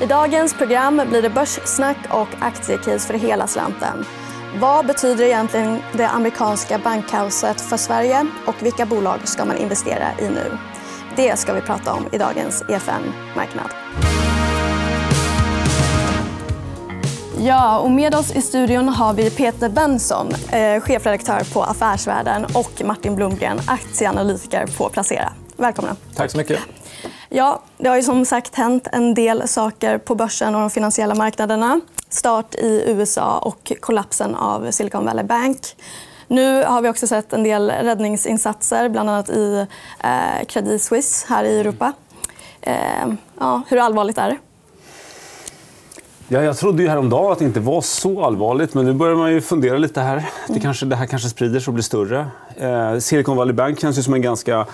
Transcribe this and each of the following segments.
I dagens program blir det börssnack och aktiecase för hela slanten. Vad betyder egentligen det amerikanska bankkaoset för Sverige och vilka bolag ska man investera i nu? Det ska vi prata om i dagens EFN Marknad. Ja, och med oss i studion har vi Peter Benson, eh, chefredaktör på Affärsvärlden och Martin Blomgren, aktieanalytiker på Placera. Välkomna. Tack så mycket. Ja, det har ju som sagt hänt en del saker på börsen och de finansiella marknaderna. Start i USA och kollapsen av Silicon Valley Bank. Nu har vi också sett en del räddningsinsatser, bland annat i eh, Credit Suisse här i Europa. Eh, ja, hur allvarligt är det? Ja, jag trodde ju häromdagen att det inte var så allvarligt, men nu börjar man ju fundera lite här. Det, mm. kanske, det här kanske sprider sig och blir större. Eh, Silicon Valley Bank känns ju som en ganska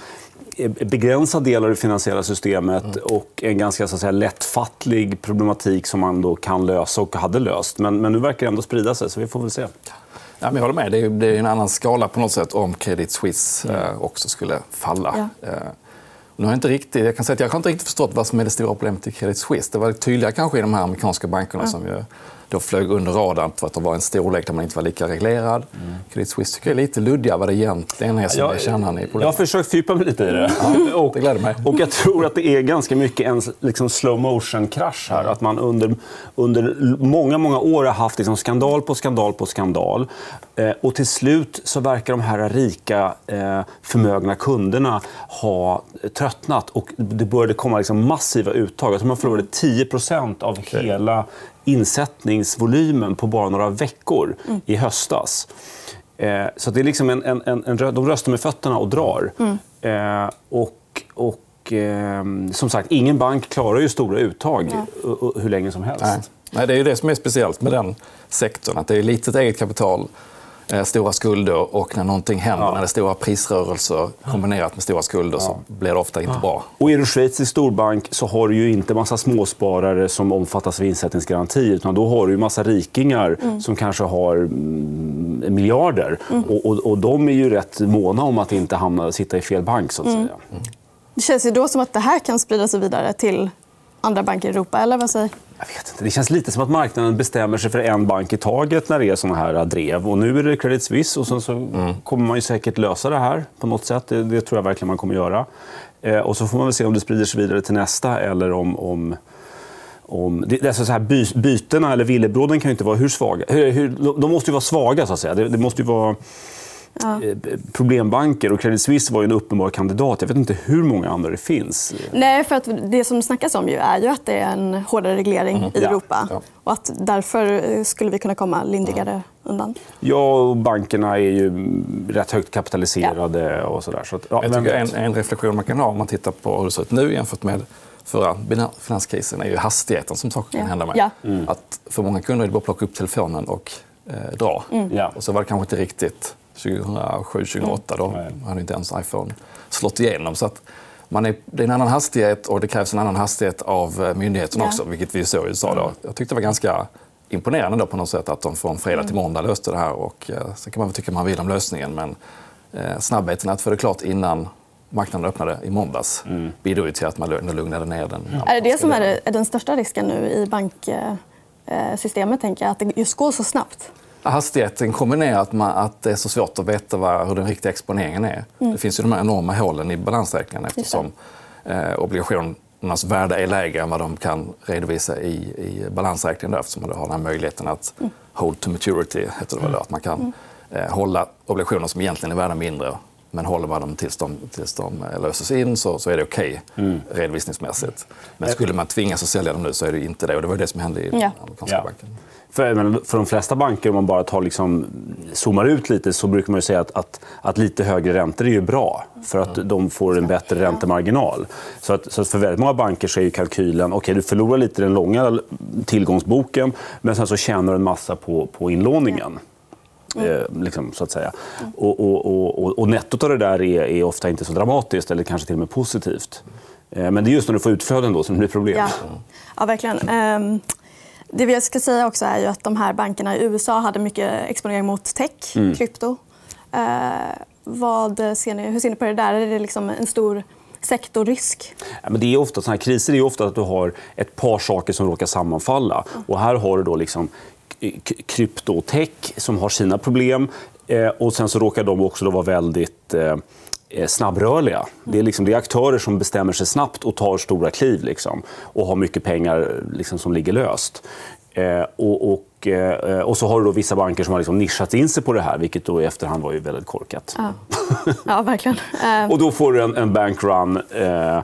begränsad del av det finansiella systemet mm. och en ganska så att säga, lättfattlig problematik som man då kan lösa och hade löst. Men, men nu verkar det ändå sprida sig, så vi får väl se. Ja, men jag håller med. Det är, det är en annan skala på något sätt om Credit Suisse mm. eh, också skulle falla. Ja. Eh, nu har jag, inte riktigt, jag kan säga att jag har inte riktigt förstått vad som är det stora problemet i Credit Suisse. Det var tydligare kanske i de här amerikanska bankerna mm. som ju då flög under radarn för att de var en storlek där man inte var lika reglerad. Mm. Credit Suisse tycker jag är lite luddiga vad det egentligen är som jag, är kärnan i problemet. Jag har försökt fördjupa mig lite i det. Ja, och, det gläder mig. Och jag tror att det är ganska mycket en liksom slow motion-krasch här. Att man under, under många, många år har haft liksom skandal på skandal på skandal. Eh, och till slut så verkar de här rika, eh, förmögna kunderna ha tröttnat. Och det började komma liksom massiva uttag. Jag tror man förlorade 10% av hela insättningsvolymen på bara några veckor mm. i höstas. Eh, så det är liksom en, en, en, en, de röstar med fötterna och drar. Mm. Eh, och, och eh, som sagt, ingen bank klarar ju stora uttag ja. hur länge som helst. Nej. Nej, det är det som är speciellt med den sektorn. Att det är litet eget kapital stora skulder och när någonting händer, ja. när det är stora prisrörelser kombinerat med stora skulder, så blir det ofta inte bra. Och är du schweizisk storbank så har du ju inte massa småsparare som omfattas av insättningsgaranti. Utan då har du massa rikingar mm. som kanske har mm, miljarder. Mm. Och, och, och, de är ju rätt måna om att inte hamna, sitta i fel bank. Så att mm. säga. Det känns ju då som att det här kan sprida sig vidare till andra banker i Europa. Eller vad säger? Jag vet inte. Det känns lite som att marknaden bestämmer sig för en bank i taget när det är såna här drev. Och nu är det Credit Suisse och sen så mm. kommer man ju säkert lösa det här på något sätt. Det, det tror jag verkligen man kommer göra. Eh, och så får man väl se om det sprider sig vidare till nästa eller om, om om, det, alltså så här, by, bytena eller villebråden kan ju inte vara hur svaga. Hur, hur, de måste ju vara svaga, så att säga. Det, det måste ju vara ja. Eh, problembanker. Och Credit Suisse var en uppenbar kandidat. Jag vet inte hur många andra det finns. Nej, för att det som snackas om ju är ju att det är en hårdare reglering mm. i Europa. Ja. Och att därför skulle vi kunna komma lindrigare undan. Ja, och bankerna är ju rätt högt kapitaliserade. Ja. Och så där. Så att, ja, jag en, en reflektion man kan ha om man tittar på hur det ser ut nu jämfört med förra finanskrisen är ju hastigheten som saker kan hända med. Ja. Mm. Att för många kunder är det bara att plocka upp telefonen och eh, dra. Mm. Ja. Och så var det kanske inte riktigt 2007-2008. Då hade inte ens iPhone slått igenom. Så att man är, det är en annan hastighet och det krävs en annan hastighet av eh, myndigheterna också, vilket vi såg i USA. Då. Jag tyckte det var ganska imponerande då på något sätt att de från fredag till måndag löste det här. Och, eh, sen kan man tycka man vill om lösningen, men eh, snabbheten att få det klart innan marknaden öppnade i måndags mm. bidrog till att man lugnade ner den. Ja. Är det det som är den största risken nu i banksystemet? Tänker jag, att det just går så snabbt? Hastigheten kombinerat med att det är så svårt att veta vad, hur den riktiga exponeringen är. Mm. Det finns ju de här enorma hålen i balansräkningen eftersom eh, obligationernas värde är lägre än vad de kan redovisa i, i balansräkningen då, eftersom man har den här möjligheten att mm. hold to maturity, heter det väl, att man kan mm. eh, hålla obligationer som egentligen är värda mindre men håller man dem tills de, tills de eh, löses in så, så är det okej okay, mm. redovisningsmässigt. Men skulle man tvingas att sälja dem nu så är det inte det. Och det var det som hände i ja. amerikanska ja. banken. För, för de flesta banker, om man bara tar liksom, zoomar ut lite, så brukar man säga att, att, att, lite högre räntor är ju bra. För att de får en bättre räntemarginal. Så, att, så att för väldigt många banker så är kalkylen okej, okay, du förlorar lite den långa tillgångsboken men sen så tjänar du en massa på, på inlåningen. Mm. Liksom, så att säga. Och, och, och, och, nettot av det där är, är, ofta inte så dramatiskt eller kanske till och med positivt. Eh, men det är just när du får utflöden då som det blir problem. Ja, ja verkligen. Um... Det jag ska säga också är att de här bankerna i USA hade mycket exponering mot tech, mm. krypto. Eh, vad ser ni, hur ser ni på det där? Är det liksom en stor sektorrisk? Ja, men det är ofta, såna här kriser är ofta att du har ett par saker som råkar sammanfalla. Och här har du då liksom kryptotech som har sina problem. Eh, och sen så råkar de också då vara väldigt eh, snabbrörliga. Det är, liksom, det är aktörer som bestämmer sig snabbt och tar stora kliv liksom, och har mycket pengar liksom, som ligger löst. Eh, och, och, eh, och, så har du då vissa banker som har liksom nischat in sig på det här, vilket då i efterhand var ju väldigt korkat. Ja, ja verkligen. och då får du en, en bankrun. Eh,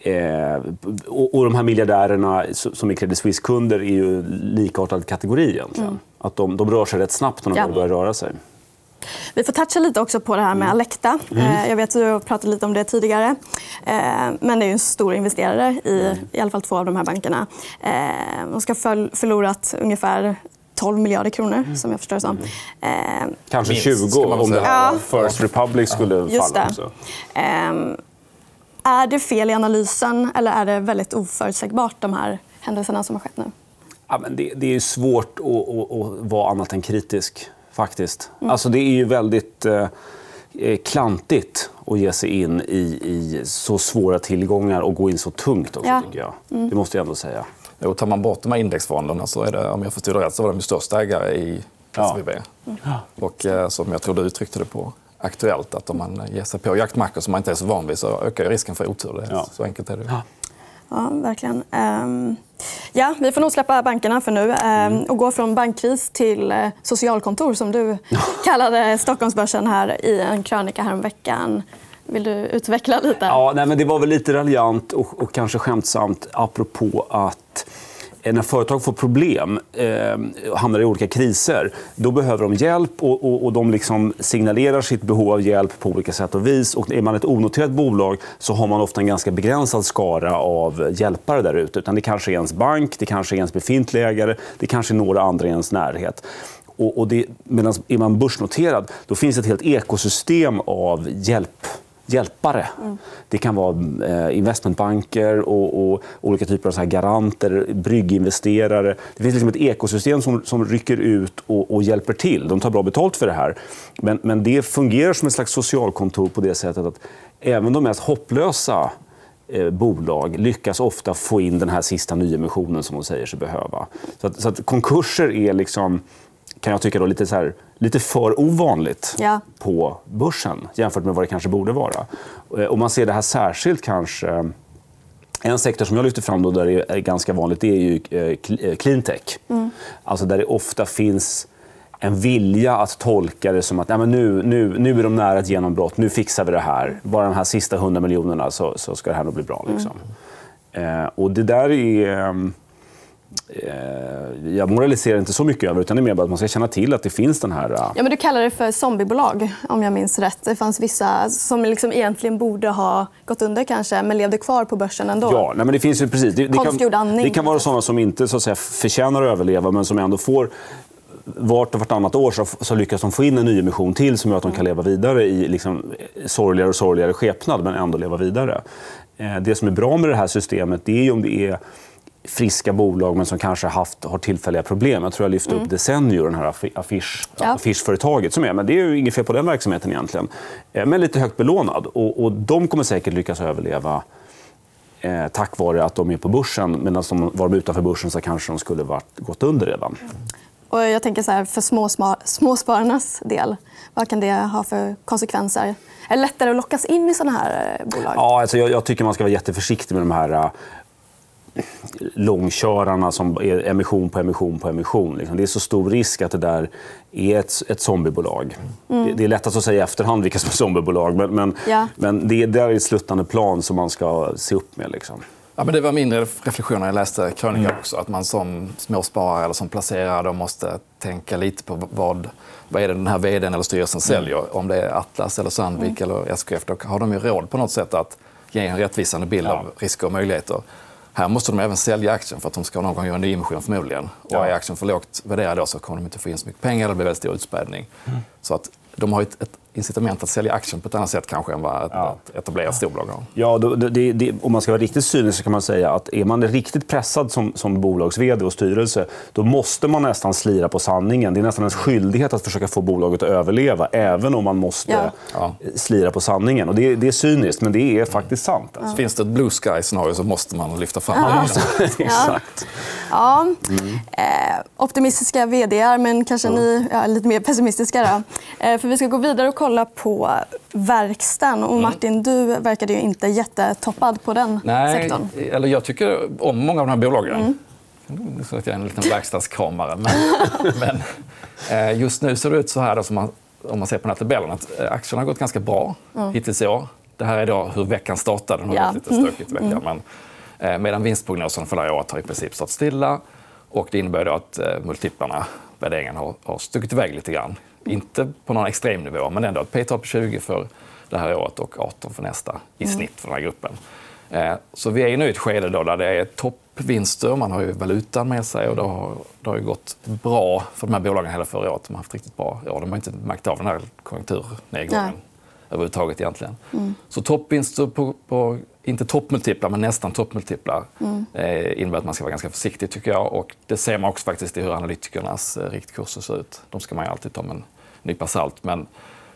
Eh, och, och, de här miljardärerna som är Credit Suisse-kunder är ju likartad kategori egentligen. Mm. Att de, de rör sig rätt snabbt när de ja. börjar röra sig. Vi får toucha lite också på det här med mm. Alecta. Mm. Eh, jag vet att du har pratat lite om det tidigare. Eh, men det är en stor investerare i mm. i alla fall två av de här bankerna. Eh, de ska ha förlorat ungefär 12 miljarder kronor, mm. som jag förstår det som. Mm. Kanske 20 om det här First Republic skulle ja. falla. Också. Är det fel i analysen eller är det väldigt oförutsägbart, de här händelserna som har skett nu? Ja, men det, det är svårt att, att, att, vara annat än kritisk, faktiskt. Mm. Alltså, det är ju väldigt eh, eh, klantigt att ge sig in i, i, så svåra tillgångar och gå in så tungt också, ja. tycker jag. Mm. Det måste jag ändå säga. Jo, tar man bort de här indexfonderna så är det, om jag förstod det rätt, så var de största ägare i SVB. Ja. Mm. Och eh, som jag tror du uttryckte det på Aktuellt, att om man ger sig på jaktmackor som man inte är så van vid så ökar risken för otur. Ja. Så enkelt är det. Ja. Ja, verkligen. Um, ja, vi får nog släppa bankerna för nu um, mm. och gå från bankkris till uh, socialkontor som du kallade Stockholmsbörsen här i en krönika häromveckan. Vill du utveckla lite? Ja, nej, men det var väl lite raljant och, och kanske skämtsamt apropå att Eh, Eh, när företag får problem eh, hamnar i olika kriser, då behöver de hjälp och, och, och de liksom signalerar sitt behov av hjälp på olika sätt och vis. Och är man ett onoterat bolag så har man ofta en ganska begränsad skara av hjälpare där ute. Det kanske är ens bank, det kanske är ens befintliga ägare, det kanske är några andra i ens närhet. Och, och det, medan är man börsnoterad då finns ett helt ekosystem av hjälp hjälpare. Mm. Det kan vara eh, investmentbanker och, och, olika typer av så här garanter, brygginvesterare. Det finns liksom ett ekosystem som, som rycker ut och, och, hjälper till. De tar bra betalt för det här. Men, men det fungerar som ett slags socialkontor på det sättet att även de mest hopplösa eh, bolag lyckas ofta få in den här sista nyemissionen som de säger sig behöva. Så att, så att konkurser är liksom kan jag tycka, då, lite, så här, lite för ovanligt ja. på börsen jämfört med vad det kanske borde vara. Eh, och man ser det här särskilt kanske... En sektor som jag lyfter fram då, där det är ganska vanligt det är ju eh, eh, cleantech. Mm. Alltså där det ofta finns en vilja att tolka det som att ja, men nu, nu, nu är de nära ett genombrott, nu fixar vi det här. Bara de här sista 100 miljonerna så, så ska det här nog bli bra. Liksom. Mm. Eh, och det där är... Eh, jag moraliserar inte så mycket över utan det är mer bara att man ska känna till att det finns den här... Ja, men du kallar det för zombiebolag, om jag minns rätt. Det fanns vissa som liksom egentligen borde ha gått under, kanske, men levde kvar på börsen ändå. Ja, nej, men det finns ju precis. Det, det kan, det kan vara såna som inte så att säga, förtjänar att överleva men som ändå får vart och vartannat år så, så lyckas de få in en nyemission till som gör att de kan leva vidare i liksom, sorgligare och sorgligare skepnad, men ändå leva vidare. Eh, det som är bra med det här systemet det är om det är friska bolag men som kanske haft, har tillfälliga problem. Jag tror jag lyfte mm. upp Desenio, det här affisch, ja. affischföretaget. Som är, men det är ju inget fel på den verksamheten egentligen. Eh, men lite högt belånad. Och, och de kommer säkert lyckas överleva eh, tack vare att de är på börsen. Medan de var de utanför börsen så kanske de skulle varit, gått under redan. Och jag tänker så här, för småspararnas del, vad kan det ha för konsekvenser? Är det lättare att lockas in i såna här eh, bolag? Ja, alltså jag, jag, tycker man ska vara jätteförsiktig med de här långkörarna som är emission på emission på emission. Liksom. Det är så stor risk att det där är ett, ett zombiebolag. Mm. Det, är lättast att säga i efterhand vilka som är zombiebolag men, men, ja. men det, det är ett sluttande plan som man ska se upp med. Liksom. Ja, men det var min reflektion när jag läste krönikan mm. också. Att man som småsparare eller som placerare måste tänka lite på vad, vad är det den här vdn eller styrelsen mm. säljer. Om det är Atlas, eller Sandvik mm. eller SKF. Då har de ju råd på något sätt att ge en rättvisande bild ja. av risker och möjligheter. Här måste de även sälja aktien för att de ska någon gång göra en nyemission förmodligen. Ja. Och är aktien för lågt värderad så kommer de inte få in så mycket pengar eller det blir väldigt stor utspädning. Mm. Så att de har ett, ett incitament att sälja aktien på ett annat sätt kanske än vad ett, ja. ett etablerat storbolag har. Ja, det, det, om man ska vara riktigt cynisk så kan man säga att är man riktigt pressad som, som bolags och styrelse då måste man nästan slira på sanningen. Det är nästan en skyldighet att försöka få bolaget att överleva även om man måste ja. slira på sanningen. Och det, det, är cyniskt, men det är faktiskt sant. Alltså. Finns det ett blue sky-scenario så måste man lyfta fram det. Exakt. Ja. Mm. Eh, optimistiska vd men kanske ni är lite mer pessimistiska. Då. Eh, för vi ska gå vidare och kolla på verkstaden. Och mm. Martin, du verkade ju inte jättetoppad på den Nej, sektorn. Eller jag tycker om många av de här bolagen. Mm. Så att jag är en liten verkstadskramare. Men, men eh, just nu ser det ut så här, då, som man, om man ser på den här tabellen, att eh, aktierna har gått ganska bra mm. hittills i år. Det här är då hur veckan startade. Den har ja. varit lite stökigt vecka. Mm. Men, medan vinstprognoserna för det här året har i princip stått stilla. Och det innebär då att multiplarna, värderingen, har, har stuckit iväg lite grann. Inte på någon extrem nivå, men ändå ett P-tal på 20 för det här året och 18 för nästa i mm. snitt för den här gruppen. Eh, så vi är nu i ett skede då där det är toppvinster. Man har ju valutan med sig och det har, det har ju gått bra för de här bolagen hela förra året. De har haft riktigt bra år. De har inte märkt av den här konjunkturnedgången överhuvudtaget egentligen. Mm. Så toppvinster på, på, inte toppmultiplar, men nästan toppmultiplar mm. eh, innebär att man ska vara ganska försiktig tycker jag. Och det ser man också faktiskt i hur analytikernas eh, riktkurser ser ut. De ska man ju alltid ta med en nypa salt. Men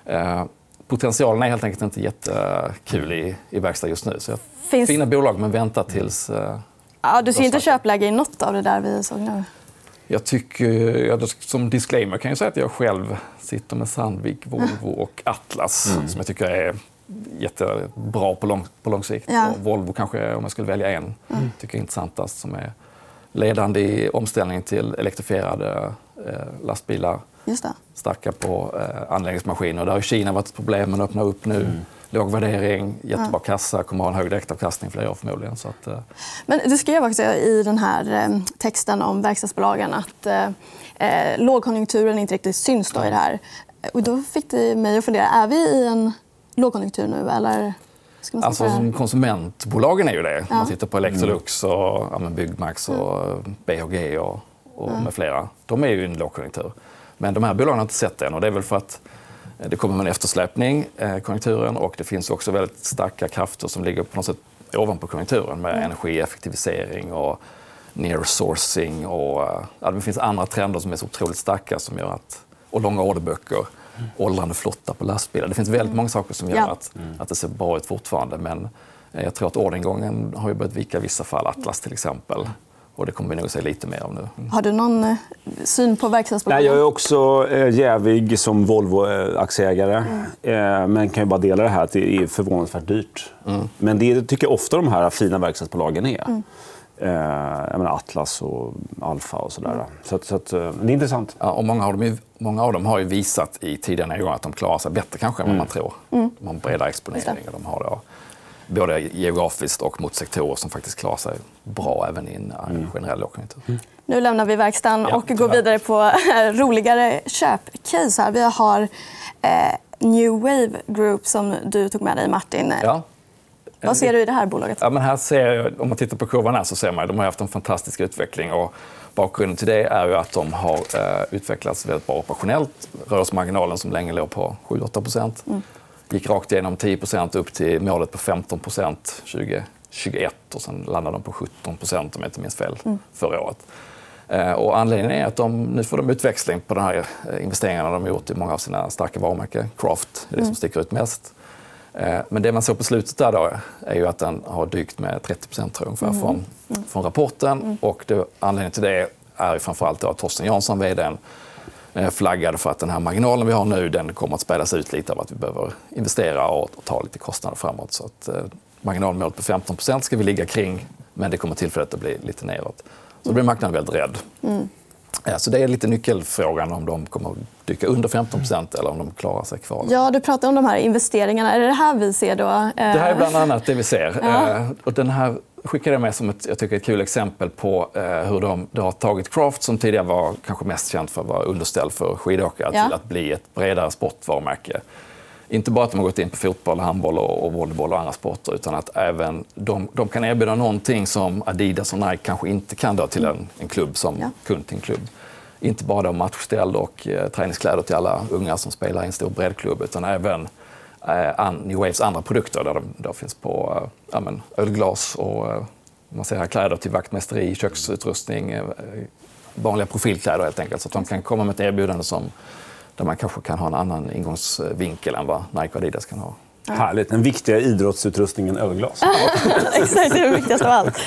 eh, potentialen är helt enkelt inte jättekul i, i verkstad just nu. Så Finns... Fina bolag, men vänta tills... Eh, ja, du ser inte köpläge i något av det där vi såg nu? Jag tycker, som disclaimer kan jag säga att jag själv sitter med Sandvik, Volvo och Atlas mm. som jag tycker är jättebra på lång, på lång sikt. Ja. Volvo kanske, om jag skulle välja en, mm. tycker jag är intressantast som är ledande i omställningen till elektrifierade eh, lastbilar. Just det. Starka på eh, anläggningsmaskiner. Där har Kina varit ett problem, men öppnar upp nu. Mm. Låg värdering, jättebra kassa, kommer ha en hög direktavkastning flera år förmodligen. Så att, eh. Men du skrev också i den här eh, texten om verkstadsbolagen att eh, eh, lågkonjunkturen inte riktigt syns då i det här. Och då fick det mig att fundera, är vi i en lågkonjunktur nu? Eller? Alltså, som konsumentbolagen är ju det. Ja. Man tittar på Electrolux, och, ja, Byggmax, och BHG och, och med flera. De är ju i en lågkonjunktur. Men de här bolagen har inte sett det än. Och det är väl för att det kommer en eftersläpning, eh, konjunkturen. Och det finns också väldigt starka krafter som ligger på något sätt ovanpå konjunkturen med mm. energieffektivisering och nearsourcing. Och, eh, ja, det finns andra trender som är så otroligt starka som gör att, och långa orderböcker, mm. åldrande flotta på lastbilar. Det finns väldigt många saker som gör att, mm. att det ser bra ut fortfarande. Men eh, jag tror att orderingången har börjat vika i vissa fall. Atlas till exempel. Och det kommer vi nog se lite mer av nu. Har du någon eh, syn på verkstadsbolagen? Jag är också eh, jävig som Volvo-aktieägare. Mm. Eh, men kan ju bara dela det här att det är förvånansvärt dyrt. Mm. Men det tycker jag ofta de här fina verkstadsbolagen är. Mm. Jag menar Atlas och Alfa och sådär. Mm. Så, att, så att, det är intressant. Ja, och många, av dem, många av dem har ju visat i tidigare nedgångar att de klarar sig bättre kanske än vad man mm. tror. Mm. De har en bredare exponering. Och de har då både geografiskt och mot sektorer som faktiskt klarar sig bra även i en mm. generell lågkonjunktur. Mm. Nu lämnar vi verkstaden ja, och går vidare på roligare köpcase. Här. Vi har eh, New Wave Group som du tog med dig, Martin. Ja. Vad ser du i det här bolaget? Ja, men här ser jag, om man tittar på kurvan här så ser man att de har haft en fantastisk utveckling. Och bakgrunden till det är ju att de har eh, utvecklats väldigt bra operationellt. Rörelsemarginalen som länge låg på 7-8 mm gick rakt igenom 10% upp till målet på 15% 2021 och sen landade de på 17% om jag inte minns fel, mm. förra året. Eh, och anledningen är att de, nu får de utväxling på de här eh, investeringarna de gjort i många av sina starka varumärken. Craft är det som mm. sticker ut mest. Eh, men det man såg på slutet där då är ju att den har dykt med 30 tror ungefär, mm. från, från rapporten. Mm. Och det, anledningen till det är framförallt att Torsten Jansson, vd, flaggade för att den här marginalen vi har nu den kommer att spädas ut lite av att vi behöver investera och ta lite kostnader framåt. Så att, eh, marginalmålet på 15% ska vi ligga kring, men det kommer tillfälligt att bli lite neråt. Så då blir marknaden väldigt rädd. Mm. Ja, så det är lite nyckelfrågan om de kommer att dyka under 15% eller om de klarar sig kvar. Ja, du pratar om de här investeringarna. Är det det här vi ser då? Det här är bland annat det vi ser. Ja. Eh, och den här skickade med som ett, jag tycker, ett kul exempel på eh, hur de, de har tagit Craft, som tidigare var kanske mest känt för att vara underställd för skidåkare, ja. till att bli ett bredare sportvarumärke. Inte bara att de har gått in på fotboll, handboll och, och volleyboll och andra sporter, utan att även de, de kan erbjuda någonting som Adidas och Nike kanske inte kan då till en, en klubb som ja. kund till en klubb. inte bara matchställ och eh, träningskläder till alla unga som spelar i en stor breddklubb utan även eh, New Waves andra produkter där de finns på eh, ja, men, ölglas och eh, man ser här, kläder till vaktmästeri, köksutrustning, eh, vanliga profilkläder helt enkelt. Så att de kan komma med ett erbjudande som, där man kanske kan ha en annan ingångsvinkel än vad Nike och Adidas kan ha. Härligt. Den viktiga idrottsutrustningen ölglas. Exakt, det är det viktigaste av allt.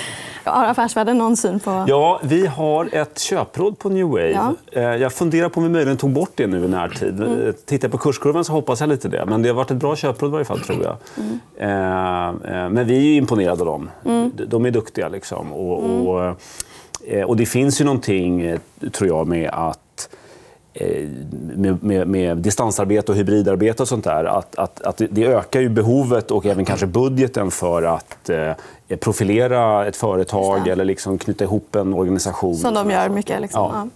Har Affärsvärlden någon syn på... Ja, vi har ett köpråd på New Wave. Ja. Eh, jag funderar på om vi möjligen tog bort det nu i närtid. Mm. Tittar jag på kurskurvan så hoppas jag lite det. Men det har varit ett bra köpråd i varje fall, tror jag. Mm. Eh, men vi är imponerade av dem. Mm. De är duktiga. Liksom. Och, mm. och, och, det finns ju någonting, tror jag, med att med, med, med, distansarbete och hybridarbete och sånt där, att, att, att det ökar ju behovet och även kanske budgeten för att eh, profilera ett företag eller liksom knyta ihop en organisation. Som de gör mycket. Liksom. Ja.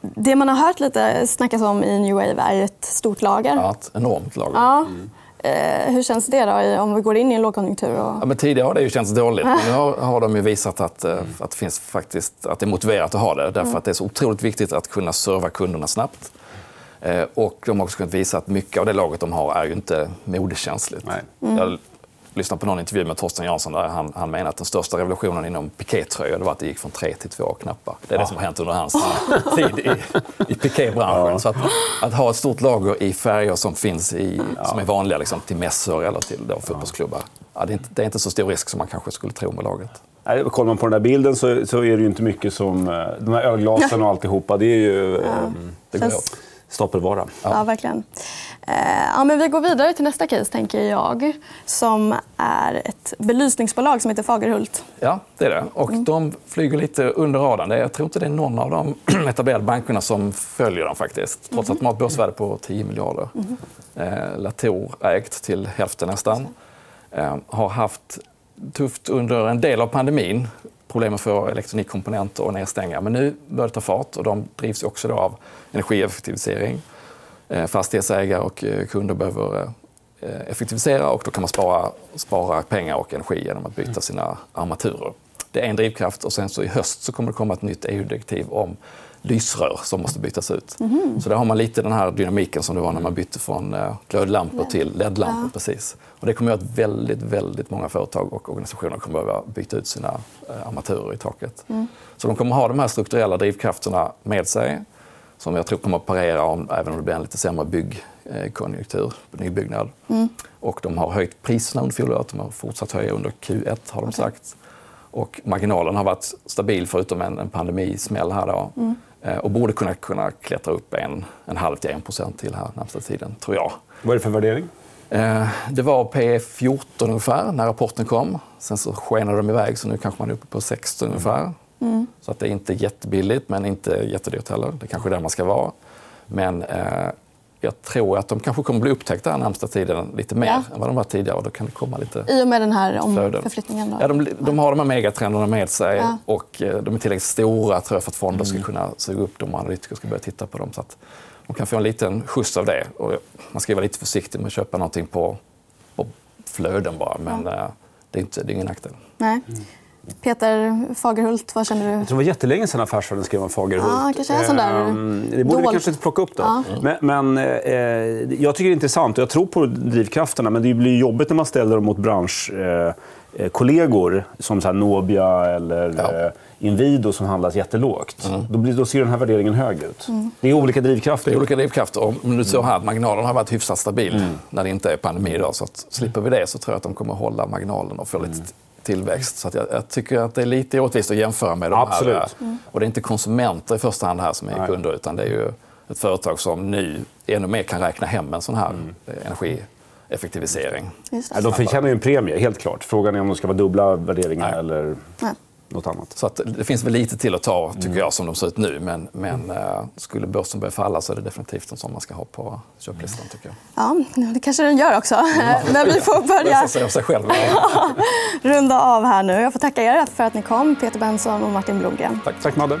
Det man har hört lite snackas om i New Wave är ett stort lager. Ja, ett enormt lager. Ja. Mm. Eh, hur känns det då, om vi går in i en lågkonjunktur? Och... Ja, men tidigare har det ju känts dåligt. Men nu har, har de ju visat att, mm. att, det finns faktiskt, att det är motiverat att ha det. Därför mm. att det är så otroligt viktigt att kunna serva kunderna snabbt. Eh, och de har också kunnat visa att mycket av det laget de har är ju inte modekänsligt. Mm. Lyssnade på någon intervju med Torsten Jansson där han, han menar att den största revolutionen inom pikétröjor var att det gick från tre till två knappar. Det är det som har hänt under hans tid i, i pikébranschen. Ja. Så att, att, ha ett stort lager i färger som finns i, som är vanliga liksom, till mässor eller till då, fotbollsklubbar. Ja, det, är inte, det är inte så stor risk som man kanske skulle tro med laget. Nej, kollar man på den där bilden så, så är det ju inte mycket som... Eh, de här ölglasen och alltihopa, det är ju... Ja. Eh, det går Känns... stapelvara. Ja. ja, verkligen. Eh, ja, men vi går vidare till nästa case, tänker jag. Som är ett belysningsbolag som heter Fagerhult. Ja, det är det. Och mm. De flyger lite under radarn. Jag tror inte det är någon av de etablerade bankerna som följer dem. faktiskt. Trots att de har ett börsvärde på 10 miljarder. Mm. Eh, Latour ägt till hälften nästan. Eh, har haft tufft under en del av pandemin. Problem för elektronikkomponenter och nedstängningar. Men nu börjar det ta fart och de drivs också av energieffektivisering. Eh, fastighetsägare och eh, kunder behöver eh, effektivisera och då kan man spara, spara pengar och energi genom att byta sina armaturer. Det är en drivkraft och sen så i höst så kommer det komma ett nytt EU-direktiv om lysrör som måste bytas ut. Mm. Så där har man lite den här dynamiken som det var när man bytte från glödlampor till LED-lampor. Ja. Precis. Och det kommer att göra att väldigt, väldigt många företag och organisationer kommer att behöva byta ut sina armaturer i taket. Mm. Så de kommer att ha de här strukturella drivkrafterna med sig som jag tror kommer att parera om, även om det blir en lite sämre byggkonjunktur på nybyggnad. Mm. Och de har höjt priserna under fjolåret. De har fortsatt höja under Q1 har de sagt. Och marginalen har varit stabil förutom en, en pandemismäll här då. Mm. Eh, och borde kunna, kunna klättra upp en, en halv till en procent till här närmsta tiden, tror jag. Vad är det för värdering? Eh, det var P 14 ungefär när rapporten kom. Sen så skenade de iväg så nu kanske man är uppe på 16 ungefär. Mm. Så att det är inte jättebilligt, men inte jättedyrt heller. Det är kanske är där man ska vara. Men eh, jag tror att de kanske kommer bli upptäckta den närmsta tiden lite mer ja. än vad de var tidigare. Och då kan det komma lite I och med den här omförflyttningen? Ja, de, de, har de här megatrenderna med sig ja. och eh, de är tillräckligt stora tror jag, för att fonder ska mm. kunna suga upp dem och analytiker ska börja titta på dem. Så att de kan få en liten skjuts av det. Och man ska vara lite försiktig med att köpa någonting på, på flöden bara. Men ja. Eh, det, är inte, det är ingen nackdel. Nej. Mm. Peter Fagerhult, vad känner du? Jag tror det var jättelänge sedan Affärsvärlden skrev om Fagerhult. Ja, kanske är sån där ehm, det borde vi kanske inte plocka upp. Då. Ja. Men, men eh, jag tycker det är intressant och jag tror på drivkrafterna. Men det blir jobbigt när man ställer dem mot branschkollegor eh, som så Nobia eller ja. eh, Inwido som handlas jättelågt. Mm. Då, blir, då ser den här värderingen hög ut. Mm. Det är olika drivkrafter. Det är olika drivkrafter. Om du ser här marginalen har varit hyfsat stabil mm. när det inte är pandemi. Idag. Så att, slipper vi det så tror jag att de kommer hålla marginalen och få lite tillväxt. Så jag, jag, tycker att det är lite orättvist att jämföra med de Absolut. här. Mm. Och det är inte konsumenter i första hand här som är Nej. kunder utan det är ju ett företag som nu ännu mer kan räkna hem en sån här mm. energieffektivisering. de förtjänar ju en premie, helt klart. Frågan är om de ska vara dubbla värderingar Nej. eller... Nej något annat. Så att det finns väl lite till att ta, tycker mm. jag, som de ser ut nu. Men, men äh, skulle börsen börja falla så är det definitivt en sån man ska ha på köplistan. Tycker jag. Ja, det kanske den gör också. Ja. Men vi får börja av sig själv. runda av här nu. Jag får tacka er för att ni kom, Peter Benson och Martin Blomgren. Tack, Tack Madde.